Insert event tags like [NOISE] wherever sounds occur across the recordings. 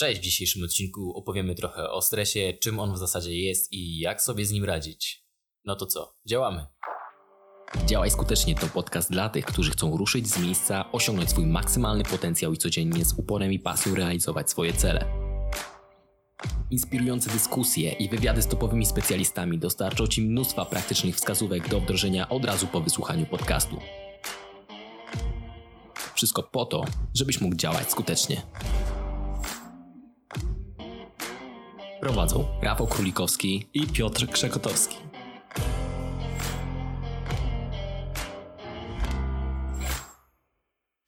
Cześć, w dzisiejszym odcinku opowiemy trochę o stresie, czym on w zasadzie jest i jak sobie z nim radzić. No to co, działamy. Działaj skutecznie to podcast dla tych, którzy chcą ruszyć z miejsca, osiągnąć swój maksymalny potencjał i codziennie z uporem i pasją realizować swoje cele. Inspirujące dyskusje i wywiady z topowymi specjalistami dostarczą Ci mnóstwa praktycznych wskazówek do wdrożenia od razu po wysłuchaniu podcastu. Wszystko po to, żebyś mógł działać skutecznie. Prowadzą Rafał Królikowski i Piotr Krzekotowski.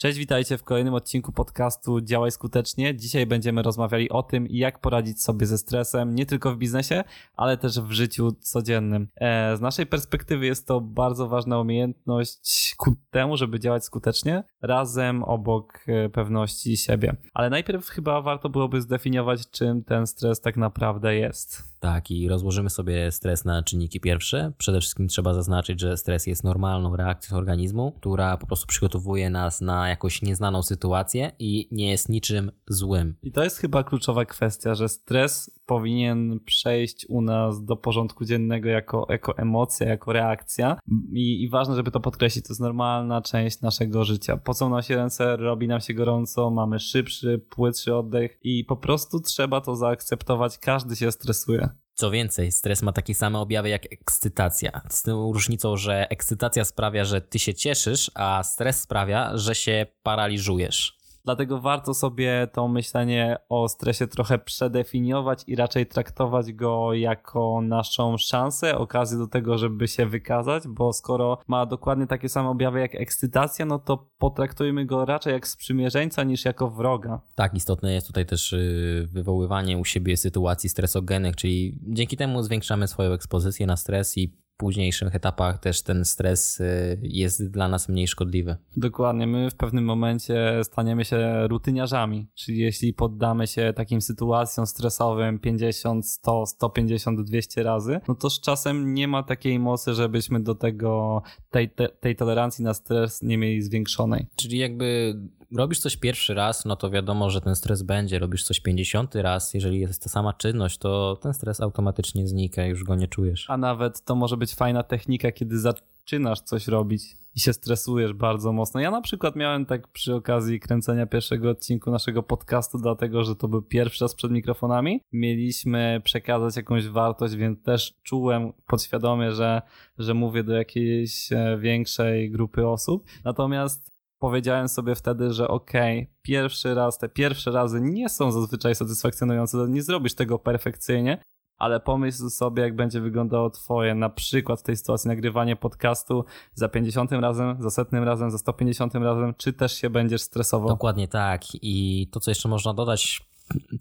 Cześć, witajcie w kolejnym odcinku podcastu Działaj Skutecznie. Dzisiaj będziemy rozmawiali o tym, jak poradzić sobie ze stresem, nie tylko w biznesie, ale też w życiu codziennym. E, z naszej perspektywy jest to bardzo ważna umiejętność ku temu, żeby działać skutecznie, razem obok e, pewności siebie. Ale najpierw chyba warto byłoby zdefiniować, czym ten stres tak naprawdę jest. Tak, i rozłożymy sobie stres na czynniki pierwsze. Przede wszystkim trzeba zaznaczyć, że stres jest normalną reakcją organizmu, która po prostu przygotowuje nas na jakąś nieznaną sytuację i nie jest niczym złym. I to jest chyba kluczowa kwestia, że stres powinien przejść u nas do porządku dziennego jako, jako emocja, jako reakcja. I, I ważne, żeby to podkreślić, to jest normalna część naszego życia. Pocą nam się ręce, robi nam się gorąco, mamy szybszy, płytszy oddech i po prostu trzeba to zaakceptować. Każdy się stresuje. Co więcej, stres ma takie same objawy jak ekscytacja. Z tą różnicą, że ekscytacja sprawia, że ty się cieszysz, a stres sprawia, że się paraliżujesz. Dlatego warto sobie to myślenie o stresie trochę przedefiniować i raczej traktować go jako naszą szansę, okazję do tego, żeby się wykazać, bo skoro ma dokładnie takie same objawy jak ekscytacja, no to potraktujmy go raczej jak sprzymierzeńca niż jako wroga. Tak, istotne jest tutaj też y, wywoływanie u siebie sytuacji stresogenych, czyli dzięki temu zwiększamy swoją ekspozycję na stres i późniejszych etapach też ten stres y, jest dla nas mniej szkodliwy. Dokładnie. My w pewnym momencie staniemy się rutyniarzami, czyli jeśli poddamy się takim sytuacjom stresowym 50, 100, 150, 200 razy, no to z czasem nie ma takiej mocy, żebyśmy do tego, tej, tej tolerancji na stres nie mieli zwiększonej. Czyli jakby robisz coś pierwszy raz, no to wiadomo, że ten stres będzie. Robisz coś pięćdziesiąty raz, jeżeli jest ta sama czynność, to ten stres automatycznie znika, już go nie czujesz. A nawet to może być fajna technika, kiedy zaczynasz coś robić i się stresujesz bardzo mocno. Ja na przykład miałem tak przy okazji kręcenia pierwszego odcinku naszego podcastu, dlatego że to był pierwszy raz przed mikrofonami. Mieliśmy przekazać jakąś wartość, więc też czułem podświadomie, że, że mówię do jakiejś e, większej grupy osób. Natomiast powiedziałem sobie wtedy, że okej, okay, pierwszy raz, te pierwsze razy nie są zazwyczaj satysfakcjonujące, nie zrobisz tego perfekcyjnie, ale pomyśl sobie, jak będzie wyglądało twoje, na przykład w tej sytuacji nagrywanie podcastu za 50 razem, za setnym razem, za 150 razem, czy też się będziesz stresował? Dokładnie tak. I to, co jeszcze można dodać,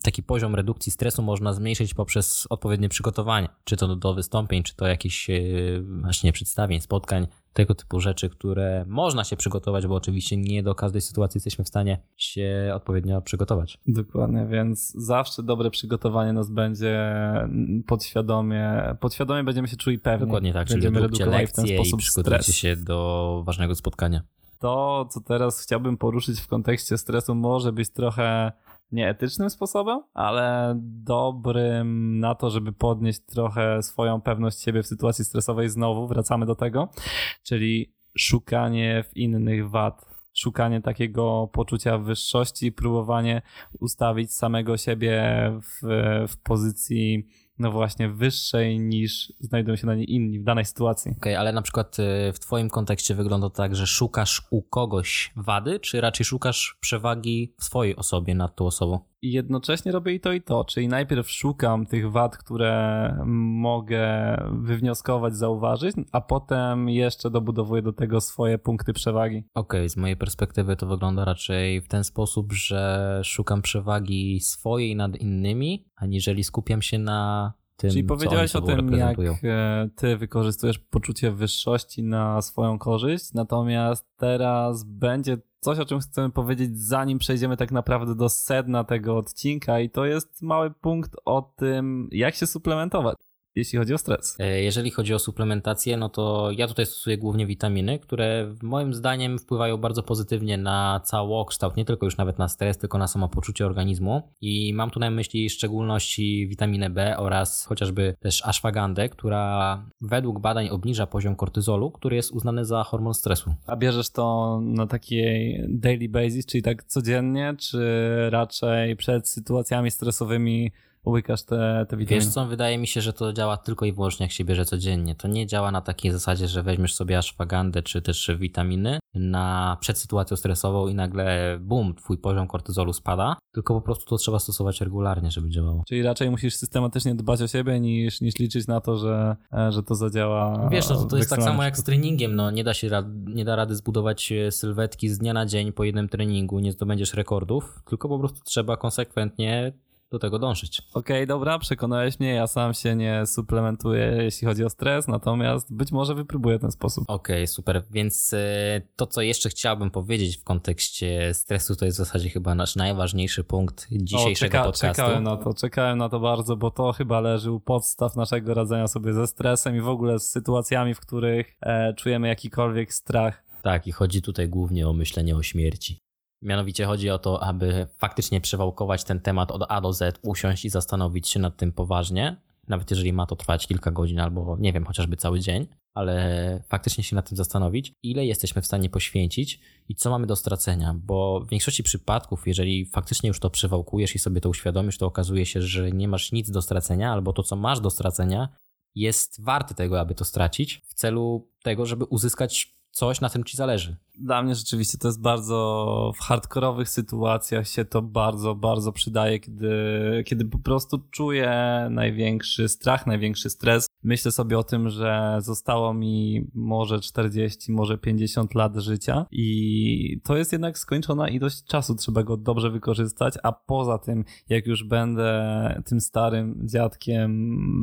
taki poziom redukcji stresu można zmniejszyć poprzez odpowiednie przygotowanie, czy to do wystąpień, czy to jakichś e, właśnie przedstawień, spotkań, tego typu rzeczy, które można się przygotować, bo oczywiście nie do każdej sytuacji jesteśmy w stanie się odpowiednio przygotować. Dokładnie, więc zawsze dobre przygotowanie nas będzie podświadomie, podświadomie będziemy się czuli pewnie. Dokładnie tak, będziemy czyli róbcie lekcje i przygotujcie stres. się do ważnego spotkania. To, co teraz chciałbym poruszyć w kontekście stresu, może być trochę nieetycznym sposobem, ale dobrym na to, żeby podnieść trochę swoją pewność siebie w sytuacji stresowej. Znowu wracamy do tego, czyli szukanie w innych wad. Szukanie takiego poczucia wyższości, próbowanie ustawić samego siebie w, w pozycji no właśnie wyższej niż znajdują się na niej inni w danej sytuacji. Okej, okay, ale na przykład y, w twoim kontekście wygląda to tak, że szukasz u kogoś wady, czy raczej szukasz przewagi w swojej osobie nad tą osobą? I jednocześnie robię i to i to, czyli najpierw szukam tych wad, które mogę wywnioskować, zauważyć, a potem jeszcze dobudowuję do tego swoje punkty przewagi. Okej, okay, z mojej perspektywy to wygląda raczej w ten sposób, że szukam przewagi swojej nad innymi, aniżeli skupiam się na tym, Czyli powiedziałeś o tym, jak e, ty wykorzystujesz poczucie wyższości na swoją korzyść, natomiast teraz będzie coś, o czym chcemy powiedzieć, zanim przejdziemy tak naprawdę do sedna tego odcinka, i to jest mały punkt o tym, jak się suplementować. Jeśli chodzi o stres. E, jeżeli chodzi o suplementację, no to ja tutaj stosuję głównie witaminy, które moim zdaniem wpływają bardzo pozytywnie na całokształt, nie tylko już nawet na stres, tylko na samopoczucie organizmu. I mam tu na myśli w szczególności witaminę B oraz chociażby też ashwagandę, która według badań obniża poziom kortyzolu, który jest uznany za hormon stresu. A bierzesz to na takiej daily basis, czyli tak codziennie, czy raczej przed sytuacjami stresowymi łykasz te, te witaminy? Wiesz co, wydaje mi się, że to działa tylko i wyłącznie jak się bierze codziennie. To nie działa na takiej zasadzie, że weźmiesz sobie ashwagandę czy też witaminy na przed sytuacją stresową i nagle bum, twój poziom kortyzolu spada, tylko po prostu to trzeba stosować regularnie, żeby działało. Czyli raczej musisz systematycznie dbać o siebie niż, niż liczyć na to, że, e, że to zadziała. Wiesz, no to, to jest tak samo jak z treningiem, no nie da się nie da rady zbudować e, sylwetki z dnia na dzień po jednym treningu, nie zdobędziesz rekordów, tylko po prostu trzeba konsekwentnie do tego dążyć. Okej, okay, dobra, przekonałeś mnie, ja sam się nie suplementuję, jeśli chodzi o stres, natomiast być może wypróbuję ten sposób. Okej, okay, super, więc e, to, co jeszcze chciałbym powiedzieć w kontekście stresu, to jest w zasadzie chyba nasz najważniejszy punkt dzisiejszego o, czeka, podcastu. Czekałem na to, czekałem na to bardzo, bo to chyba leży u podstaw naszego radzenia sobie ze stresem i w ogóle z sytuacjami, w których e, czujemy jakikolwiek strach. Tak, i chodzi tutaj głównie o myślenie o śmierci. Mianowicie chodzi o to, aby faktycznie przewałkować ten temat od A do Z, usiąść i zastanowić się nad tym poważnie, nawet jeżeli ma to trwać kilka godzin albo nie wiem, chociażby cały dzień, ale faktycznie się nad tym zastanowić, ile jesteśmy w stanie poświęcić i co mamy do stracenia, bo w większości przypadków, jeżeli faktycznie już to przewałkujesz i sobie to uświadomisz, to okazuje się, że nie masz nic do stracenia, albo to, co masz do stracenia, jest warte tego, aby to stracić, w celu tego, żeby uzyskać coś, na tym ci zależy. Dla mnie rzeczywiście to jest bardzo, w hardkorowych sytuacjach się to bardzo, bardzo przydaje, kiedy, kiedy po prostu czuję największy strach, największy stres. Myślę sobie o tym, że zostało mi może 40, może 50 lat życia i to jest jednak skończona ilość czasu, trzeba go dobrze wykorzystać, a poza tym, jak już będę tym starym dziadkiem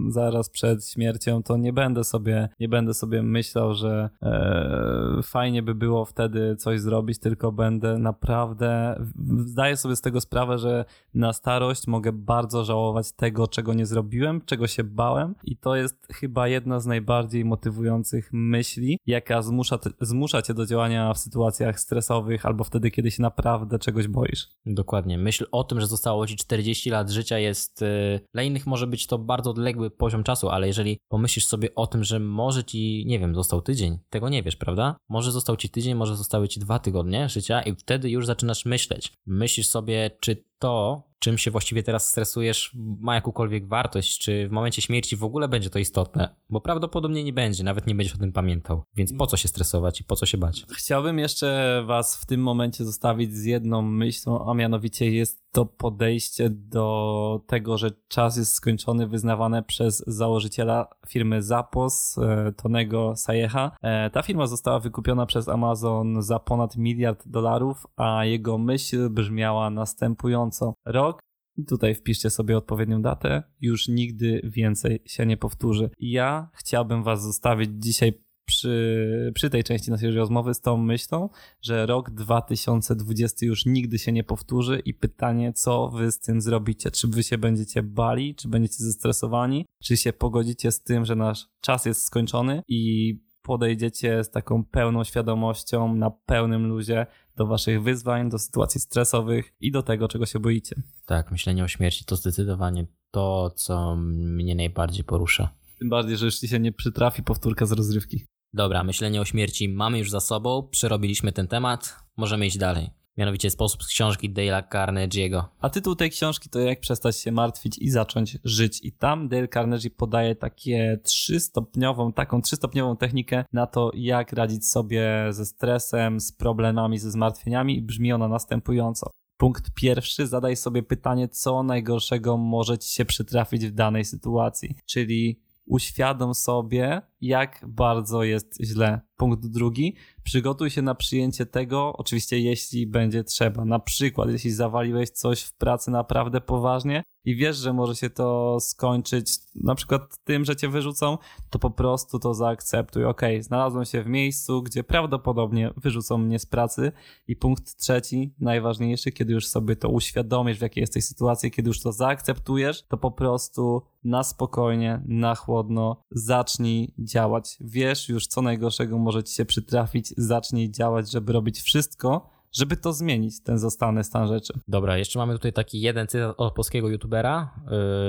zaraz przed śmiercią, to nie będę sobie, nie będę sobie myślał, że e, fajnie by było wtedy wtedy coś zrobić, tylko będę naprawdę, zdaję sobie z tego sprawę, że na starość mogę bardzo żałować tego, czego nie zrobiłem, czego się bałem i to jest chyba jedna z najbardziej motywujących myśli, jaka zmusza, zmusza cię do działania w sytuacjach stresowych albo wtedy, kiedy się naprawdę czegoś boisz. Dokładnie. Myśl o tym, że zostało ci 40 lat życia jest, y, dla innych może być to bardzo odległy poziom czasu, ale jeżeli pomyślisz sobie o tym, że może ci, nie wiem, został tydzień, tego nie wiesz, prawda? Może został ci tydzień, może zostały ci dwa tygodnie życia i wtedy już zaczynasz myśleć. Myślisz sobie, czy to, czym się właściwie teraz stresujesz, ma jakąkolwiek wartość, czy w momencie śmierci w ogóle będzie to istotne, bo prawdopodobnie nie będzie, nawet nie będziesz o tym pamiętał. Więc po co się stresować i po co się bać? Chciałbym jeszcze Was w tym momencie zostawić z jedną myślą, a mianowicie jest to podejście do tego, że czas jest skończony, wyznawane przez założyciela firmy Zapos, e, Tonego Sajecha. E, ta firma została wykupiona przez Amazon za ponad miliard dolarów, a jego myśl brzmiała następująco. Rok? Tutaj wpiszcie sobie odpowiednią datę, już nigdy więcej się nie powtórzy. Ja chciałbym Was zostawić dzisiaj przy, przy tej części naszej rozmowy z tą myślą, że rok 2020 już nigdy się nie powtórzy. I pytanie, co wy z tym zrobicie? Czy wy się będziecie bali, czy będziecie zestresowani, czy się pogodzicie z tym, że nasz czas jest skończony i podejdziecie z taką pełną świadomością, na pełnym luzie do waszych wyzwań, do sytuacji stresowych i do tego, czego się boicie. Tak, myślenie o śmierci to zdecydowanie to, co mnie najbardziej porusza. Tym bardziej, że już ci się nie przytrafi powtórka z rozrywki. Dobra, myślenie o śmierci mamy już za sobą, przerobiliśmy ten temat, możemy iść dalej. Mianowicie sposób z książki Dale'a Carnegie'ego. A tytuł tej książki to Jak przestać się martwić i zacząć żyć. I tam Dale Carnegie podaje takie trzystopniową, taką trzystopniową technikę na to, jak radzić sobie ze stresem, z problemami, ze zmartwieniami brzmi ona następująco. Punkt pierwszy, zadaj sobie pytanie, co najgorszego może ci się przytrafić w danej sytuacji. Czyli uświadom sobie, jak bardzo jest źle Punkt drugi, przygotuj się na przyjęcie tego, oczywiście jeśli będzie trzeba. Na przykład, jeśli zawaliłeś coś w pracy naprawdę poważnie i wiesz, że może się to skończyć na przykład tym, że cię wyrzucą, to po prostu to zaakceptuj. Ok, znalazłem się w miejscu, gdzie prawdopodobnie wyrzucą mnie z pracy. I punkt trzeci, najważniejszy, kiedy już sobie to uświadomisz, w jakiej jesteś sytuacji, kiedy już to zaakceptujesz, to po prostu na spokojnie, na chłodno zacznij działać. Wiesz już, co najgorszego może ci się przytrafić, zacznij działać, żeby robić wszystko, żeby to zmienić, ten zostany stan rzeczy. Dobra, jeszcze mamy tutaj taki jeden cytat od polskiego youtubera.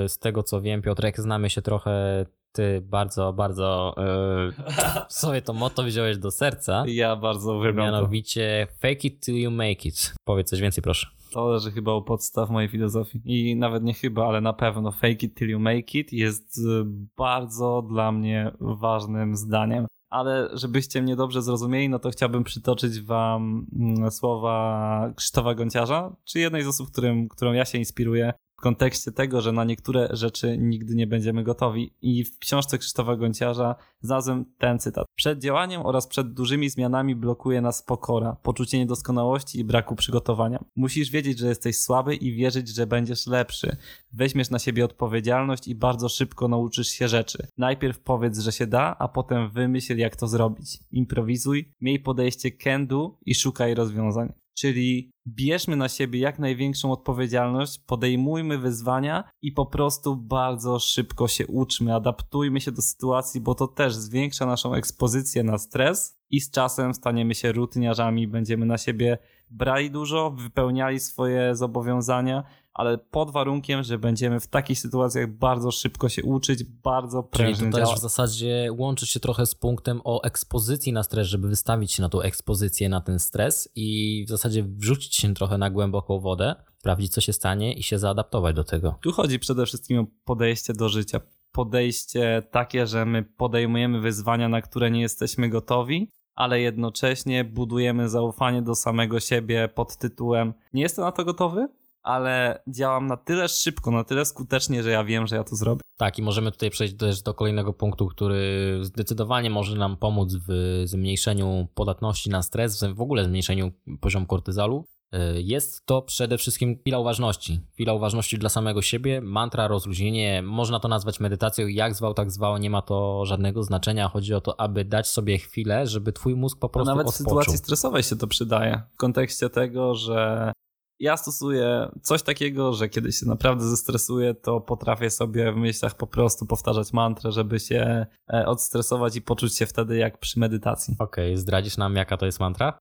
Yy, z tego co wiem, Piotrek, znamy się trochę. Ty bardzo, bardzo yy, sobie to motto wziąłeś do serca. Ja bardzo uwielbiam to. Mianowicie fake it till you make it. Powiedz coś więcej, proszę. To leży chyba u podstaw mojej filozofii. I nawet nie chyba, ale na pewno fake it till you make it jest y, bardzo dla mnie ważnym zdaniem. Ale żebyście mnie dobrze zrozumieli, no to chciałbym przytoczyć wam mm, słowa Krzysztofa Gonciarza, czy jednej z osób, którym, którą ja się inspiruję kontekście tego, że na niektóre rzeczy nigdy nie będziemy gotowi. I w książce Krzysztofa Gonciarza znalazłem ten cytat. Przed działaniem oraz przed dużymi zmianami blokuje nas pokora, poczucie niedoskonałości i braku przygotowania. Musisz wiedzieć, że jesteś słaby i wierzyć, że będziesz lepszy. Weźmiesz na siebie odpowiedzialność i bardzo szybko nauczysz się rzeczy. Najpierw powiedz, że się da, a potem wymyśl, jak to zrobić. Improwizuj, miej podejście can do i szukaj rozwiązań. Czyli bierzmy na siebie jak największą odpowiedzialność, podejmujmy wyzwania i po prostu bardzo szybko się uczmy, adaptujmy się do sytuacji, bo to też zwiększa naszą ekspozycję na stres i z czasem staniemy się rutyniarzami, będziemy na siebie brali dużo, wypełniali swoje zobowiązania, ale pod warunkiem, że będziemy w takich sytuacjach bardzo szybko się uczyć, bardzo prężnie Czyli to działać. też w zasadzie łączy się trochę z punktem o ekspozycji na stres, żeby wystawić się na tą ekspozycję, na ten stres i w zasadzie wrzucić się trochę na głęboką wodę, sprawdzić co się stanie i się zaadaptować do tego. Tu chodzi przede wszystkim o podejście do życia. Podejście takie, że my podejmujemy wyzwania, na które nie jesteśmy gotowi, ale jednocześnie budujemy zaufanie do samego siebie pod tytułem: Nie jestem na to gotowy, ale działam na tyle szybko, na tyle skutecznie, że ja wiem, że ja to zrobię. Tak, i możemy tutaj przejść też do kolejnego punktu, który zdecydowanie może nam pomóc w zmniejszeniu podatności na stres, w ogóle zmniejszeniu poziomu kortyzolu. Jest to przede wszystkim chwila uważności. Chwila uważności dla samego siebie, mantra, rozluźnienie, można to nazwać medytacją, jak zwał, tak zwał, nie ma to żadnego znaczenia. Chodzi o to, aby dać sobie chwilę, żeby twój mózg po prostu Nawet w odpoczął. sytuacji stresowej się to przydaje. W kontekście tego, że ja stosuję coś takiego, że kiedy się naprawdę zestresuję, to potrafię sobie w myślach po prostu powtarzać mantrę, żeby się e, odstresować i poczuć się wtedy jak przy medytacji. Okej, zdradzisz nam, jaka to jest mantra?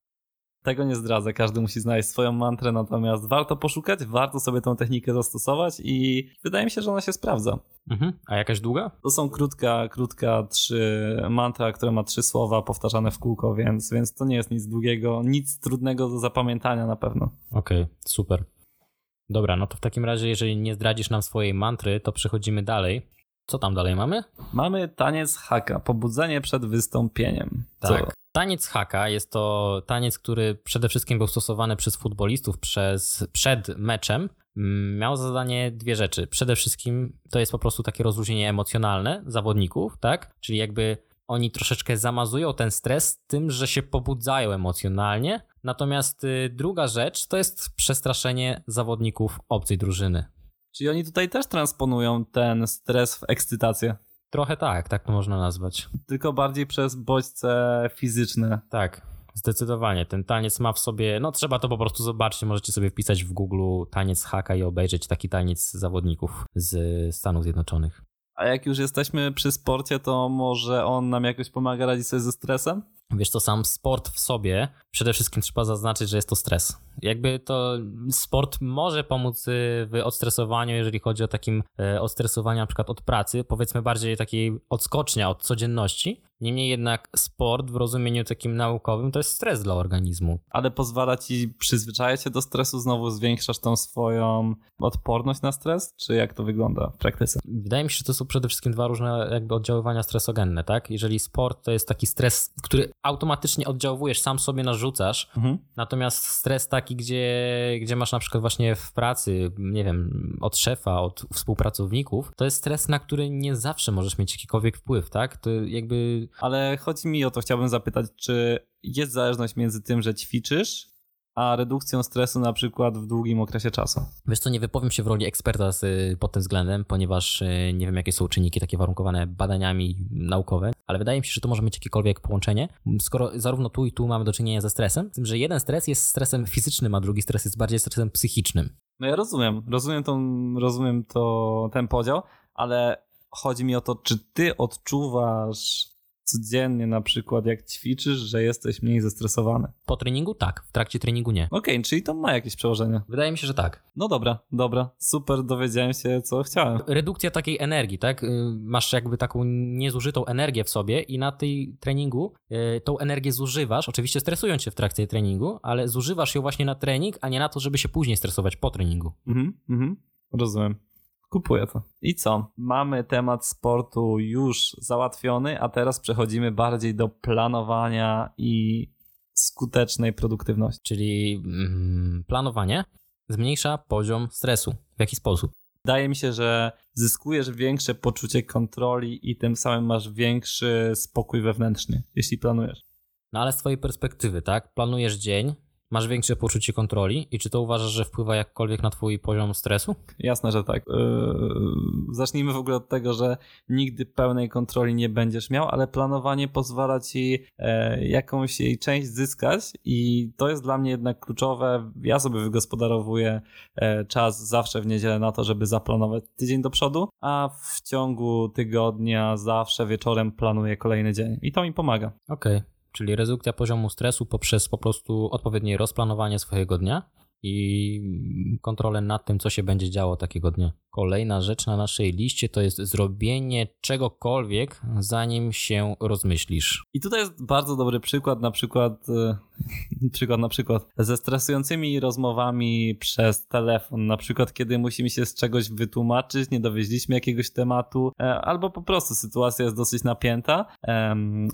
Tego nie zdradzę, każdy musi znaleźć swoją mantrę, natomiast warto poszukać, warto sobie tą technikę zastosować i wydaje mi się, że ona się sprawdza. Mhm. A jakaś długa? To są krótka, krótka trzy mantra, która ma trzy słowa powtarzane w kółko, więc, więc to nie jest nic długiego, nic trudnego do zapamiętania na pewno. Okej, super. Dobra, no to w takim razie, jeżeli nie zdradzisz nam swojej mantry, to przechodzimy dalej. Co tam dalej mamy? Mamy taniec haka, pobudzenie przed wystąpieniem. Co? Tak. Taniec haka jest to taniec, który przede wszystkim był stosowany przez futbolistów przez, przed meczem. Mm, Miał za zadanie dwie rzeczy. Przede wszystkim to jest po prostu takie rozluźnienie emocjonalne zawodników, tak? Czyli jakby oni troszeczkę zamazują ten stres tym, że się pobudzają emocjonalnie. Natomiast y, druga rzecz to jest przestraszenie zawodników obcej drużyny. Czyli oni tutaj też transponują ten stres w ekscytację, Trochę tak, tak to można nazwać. tylko bardziej przez bodźce fizyczne. Tak, zdecydowanie. Ten taniec ma w sobie, no trzeba to po prostu zobaczyć. Możecie sobie wpisać w Google taniec haka i obejrzeć taki taniec zawodników z Stanów Zjednoczonych. A jak już jesteśmy przy sporcie, to może on nam jakoś pomaga radzić sobie ze stresem? Wiesz, to sam sport w sobie, przede wszystkim trzeba zaznaczyć, że jest to stres. Jakby to sport może pomóc y, w odstresowaniu, jeżeli chodzi o takim e, odstresowanie na przykład od pracy, powiedzmy bardziej takiej odskocznia od codzienności. Niemniej jednak sport w rozumieniu takim naukowym to jest stres dla organizmu. Ale pozwala ci przyzwyczajać się do stresu, znowu zwiększasz tą swoją odporność na stres? Czy jak to wygląda w praktyce? Wydaje mi się, że to są przede wszystkim dwa różne jakby oddziaływania stresogenne, tak? Jeżeli sport to jest taki stres, który automatycznie oddziałujesz, sam sobie narzucasz. Mhm. Natomiast stres taki, gdzie, gdzie masz na przykład właśnie w pracy, nie wiem, od szefa, od współpracowników, to jest stres, na który nie zawsze możesz mieć jakikolwiek wpływ, tak? To jakby Ale chodzi mi o to, chciałbym zapytać, czy jest zależność między tym, że ćwiczysz, a redukcją stresu na przykład w długim okresie czasu? Wiesz co, nie wypowiem się w roli eksperta z, pod tym względem, ponieważ y, nie wiem, jakie są czynniki takie warunkowane badaniami naukowe, ale wydaje mi się, że to może mieć jakiekolwiek połączenie, skoro zarówno tu i tu mamy do czynienia ze stresem, z tym, że jeden stres jest stresem fizycznym, a drugi stres jest bardziej stresem psychicznym. No ja rozumiem, rozumiem, tą, rozumiem to, ten podział, ale chodzi mi o to, czy ty odczuwasz codziennie na przykład jak ćwiczysz, że jesteś mniej zestresowany. Po treningu tak, w trakcie treningu nie. Okej, czyli to ma jakieś przełożenie. Wydaje mi się, że tak. No dobra, dobra, super, dowiedziałem się co chciałem. Redukcja takiej energii, tak? Y, Masz jakby taką niezużytą energię w sobie i na tej treningu y, tą energię zużywasz, oczywiście stresując się w trakcie treningu, ale zużywasz ją właśnie na trening, a nie na to, żeby się później stresować po treningu. Mhm, mhm, rozumiem. Kupuję to. I co? Mamy temat sportu już załatwiony, a teraz przechodzimy bardziej do planowania i skutecznej produktywności. Czyli mm, planowanie zmniejsza poziom stresu. W jaki sposób? Wydaje mi się, że zyskujesz większe poczucie kontroli i tym samym masz większy spokój wewnętrzny, jeśli planujesz. No ale z twojej perspektywy, tak? Planujesz dzień, masz większe poczucie kontroli i czy to uważasz, że wpływa jakkolwiek na twój poziom stresu? Jasne, że tak. Yy, zacznijmy w ogóle od tego, że nigdy pełnej kontroli nie będziesz miał, ale planowanie pozwala ci e, jakąś jej część zyskać i to jest dla mnie jednak kluczowe. Ja sobie wygospodarowuję e, czas zawsze w niedzielę na to, żeby zaplanować tydzień do przodu, a w ciągu tygodnia zawsze wieczorem planuję kolejny dzień i to mi pomaga. Okej. Czyli redukcja poziomu stresu poprzez po prostu odpowiednie rozplanowanie swojego dnia i kontrolę nad tym, co się będzie działo takiego dnia. Kolejna rzecz na naszej liście to jest zrobienie czegokolwiek, zanim się rozmyślisz. I tutaj jest bardzo dobry przykład, na przykład, e, [LAUGHS] przykład na przykład ze stresującymi rozmowami przez telefon, na przykład kiedy musimy się z czegoś wytłumaczyć, nie dowieźliśmy jakiegoś tematu, e, albo po prostu sytuacja jest dosyć napięta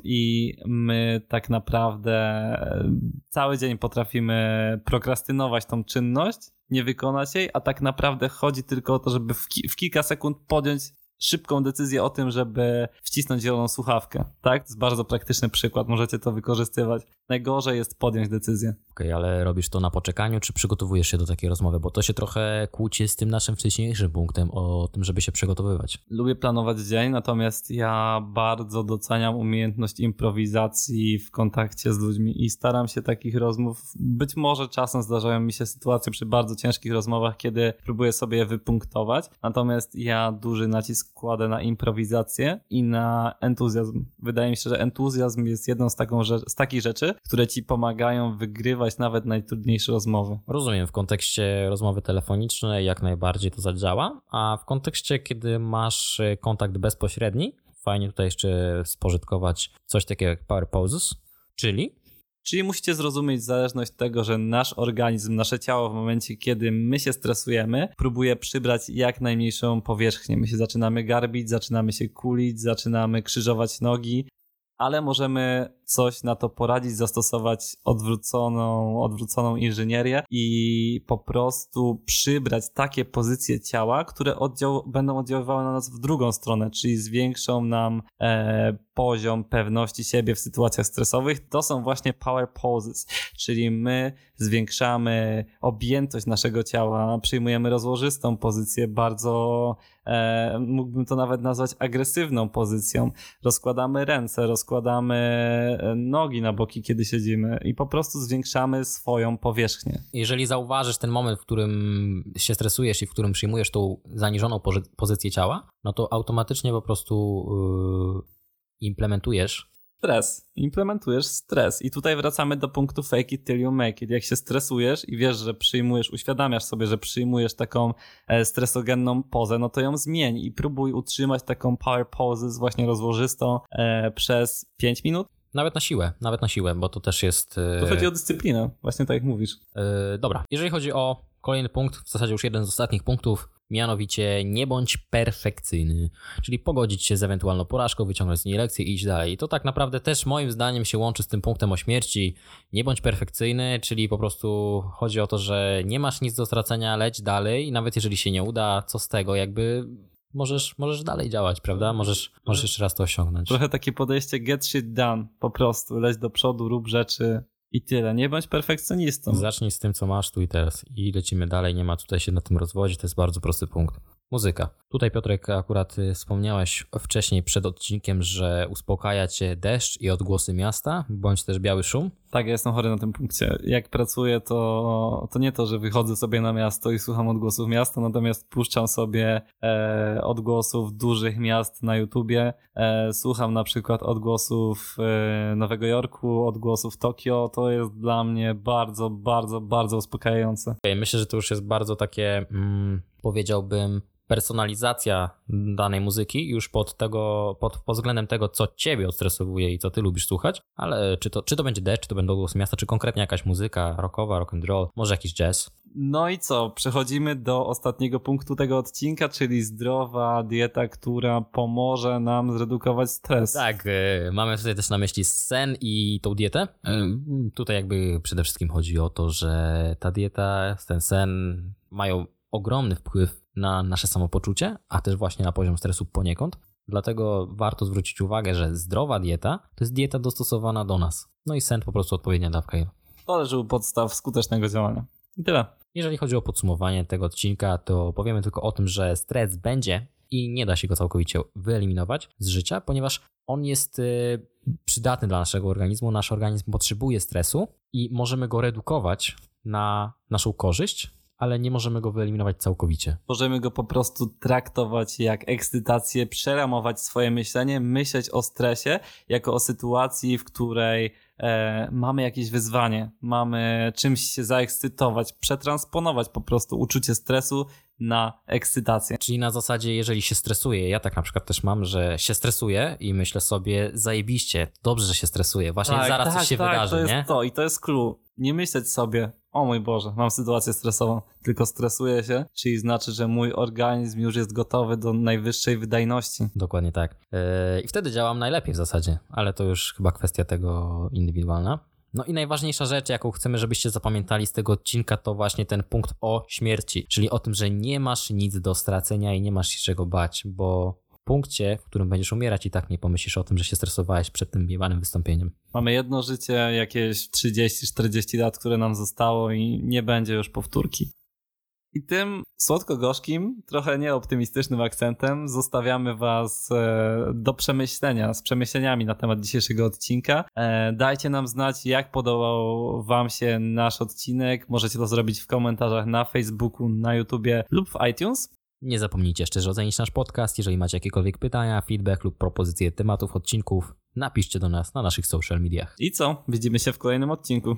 i my tak naprawdę e, cały dzień potrafimy prokrastynować tą czynność, nie wykonać jej, a tak naprawdę chodzi tylko o to, żeby w, ki- w kilka sekund podjąć szybką decyzję o tym, żeby wcisnąć zieloną słuchawkę. Tak? To jest bardzo praktyczny przykład, możecie to wykorzystywać. Najgorzej jest podjąć decyzję. Okej, ale robisz to na poczekaniu, czy przygotowujesz się do takiej rozmowy? Bo to się trochę kłóci z tym naszym wcześniejszym punktem o tym, żeby się przygotowywać. Lubię planować dzień, natomiast ja bardzo doceniam umiejętność improwizacji w kontakcie z ludźmi i staram się takich rozmów. Być może czasem zdarzają mi się sytuacje przy bardzo ciężkich rozmowach, kiedy próbuję sobie je wypunktować, natomiast ja duży nacisk kładę na improwizację i na entuzjazm. Wydaje mi się, że entuzjazm jest jedną z, taką, z takich rzeczy, które ci pomagają wygrywać nawet najtrudniejsze rozmowy. Rozumiem, w kontekście rozmowy telefonicznej jak najbardziej to zadziała, a w kontekście, kiedy masz e, kontakt bezpośredni, fajnie tutaj jeszcze spożytkować coś takiego jak power poses, czyli Czyli musicie zrozumieć zależność tego, że nasz organizm, nasze ciało w momencie, kiedy my się stresujemy, próbuje przybrać jak najmniejszą powierzchnię. My się zaczynamy garbić, zaczynamy się kulić, zaczynamy krzyżować nogi, ale możemy coś na to poradzić, zastosować odwróconą, odwróconą inżynierię i po prostu przybrać takie pozycje ciała, które oddział, będą oddziaływały na nas w drugą stronę, czyli zwiększą nam e, poziom pewności siebie w sytuacjach stresowych. To są właśnie power poses, czyli my zwiększamy objętość naszego ciała, przyjmujemy rozłożystą pozycję, bardzo e, mógłbym to nawet nazwać agresywną pozycją. Rozkładamy ręce, rozkładamy e, nogi na boki, kiedy siedzimy i po prostu zwiększamy swoją powierzchnię. jeżeli zauważysz ten moment, w którym się stresujesz i w którym przyjmujesz tą zaniżoną pozy- pozycję ciała, no to automatycznie po prostu yy, implementujesz Stres. Implementujesz stres. I tutaj wracamy do punktu fake it till you make it. Jak się stresujesz i wiesz, że przyjmujesz, uświadamiasz sobie, że przyjmujesz taką e, stresogenną pozę, no to ją zmień i próbuj utrzymać taką power pose z właśnie rozłożystą e, przez 5 minut. nawet na siłę, nawet na siłę, bo to też jest... Tu Yy, chodzi o dyscyplinę, właśnie tak jak mówisz. yy, dobra, jeżeli chodzi o Kolejny punkt, w zasadzie już jeden z ostatnich punktów, mianowicie nie bądź perfekcyjny, czyli pogodzić się z ewentualną porażką, wyciągnąć z niej lekcję i iść dalej. I to tak naprawdę też moim zdaniem się łączy z tym punktem o śmierci. Nie bądź perfekcyjny, czyli po prostu chodzi o to, że nie masz nic do stracenia, leć dalej i nawet jeżeli się nie uda, co z tego, jakby możesz, możesz dalej działać, prawda? Możesz, możesz jeszcze raz to osiągnąć. Trochę takie podejście get shit done, po prostu leć do przodu, rób rzeczy i tyle. Nie bądź perfekcjonistą. Zacznij z tym, co masz tu i teraz i lecimy dalej. Nie ma tutaj się na tym rozwodzić, to jest bardzo prosty punkt. Muzyka. Tutaj Piotrek akurat y, wspomniałeś wcześniej przed odcinkiem, że uspokaja cię deszcz i odgłosy miasta, bądź też biały szum. Tak, ja jestem chory na tym punkcie. Jak pracuję, to, to nie to, że wychodzę sobie na miasto i słucham odgłosów miasta, natomiast puszczam sobie e, odgłosów dużych miast na YouTubie. E, słucham na przykład odgłosów e, Nowego Jorku, odgłosów Tokio. To jest dla mnie bardzo, bardzo, bardzo uspokajające. Myślę, że to już jest bardzo takie, mm, powiedziałbym, personalizacja danej muzyki już pod tego, pod, pod względem tego, co ciebie odstresowuje i co ty lubisz słuchać, ale czy to, czy to będzie deszcz, czy to będą głosy miasta, czy konkretnie jakaś muzyka rockowa, rock and roll, może jakiś jazz. No i co? Przechodzimy do ostatniego punktu tego odcinka, czyli zdrowa dieta, która pomoże nam zredukować stres. Tak, y, mamy tutaj też na myśli sen i tą dietę. Y, tutaj jakby przede wszystkim chodzi o to, że ta dieta, ten sen mają ogromny wpływ na nasze samopoczucie, a też właśnie na poziom stresu poniekąd. Dlatego warto zwrócić uwagę, że zdrowa dieta to jest dieta dostosowana do nas. No i sen po prostu odpowiednia dawka. To leży u podstaw skutecznego działania. I tyle. Jeżeli chodzi o podsumowanie tego odcinka, to powiemy tylko o tym, że stres będzie i nie da się go całkowicie wyeliminować z życia, ponieważ on jest y, przydatny dla naszego organizmu. Nasz organizm potrzebuje stresu i możemy go redukować na naszą korzyść, ale nie możemy go wyeliminować całkowicie. Możemy go po prostu traktować jak ekscytację, przeramować swoje myślenie, myśleć o stresie jako o sytuacji, w której e, mamy jakieś wyzwanie, mamy czymś się zaekscytować, przetransponować po prostu uczucie stresu na ekscytację. Czyli na zasadzie, jeżeli się stresuję, ja tak na przykład też mam, że się stresuję i myślę sobie, zajebiście, dobrze, że się stresuję, właśnie tak, zaraz tak, coś się tak, wydarzy, to jest nie? to i to jest clue. Nie myśleć sobie, o mój Boże, mam sytuację stresową, tylko stresuję się, czyli znaczy, że mój organizm już jest gotowy do najwyższej wydajności. Dokładnie tak. Yy, I wtedy działam najlepiej w zasadzie, ale to już chyba kwestia tego indywidualna. No i najważniejsza rzecz, jaką chcemy, żebyście zapamiętali z tego odcinka, to właśnie ten punkt o śmierci, czyli o tym, że nie masz nic do stracenia i nie masz się czego bać, bo punkcie, w którym będziesz umierać i tak nie pomyślisz o tym, że się stresowałeś przed tym jebanym wystąpieniem. Mamy jedno życie, jakieś 30-40 lat, które nam zostało i nie będzie już powtórki. I tym słodko-gorzkim, trochę nieoptymistycznym akcentem zostawiamy Was e, do przemyślenia, z przemyśleniami na temat dzisiejszego odcinka. E, dajcie nam znać, jak podobał Wam się nasz odcinek. Możecie to zrobić w komentarzach na Facebooku, na YouTubie lub w iTunes. Nie zapomnijcie jeszcze, że ocenić nasz podcast. Jeżeli macie jakiekolwiek pytania, feedback lub propozycje tematów odcinków, napiszcie do nas na naszych social mediach. I co? Widzimy się w kolejnym odcinku.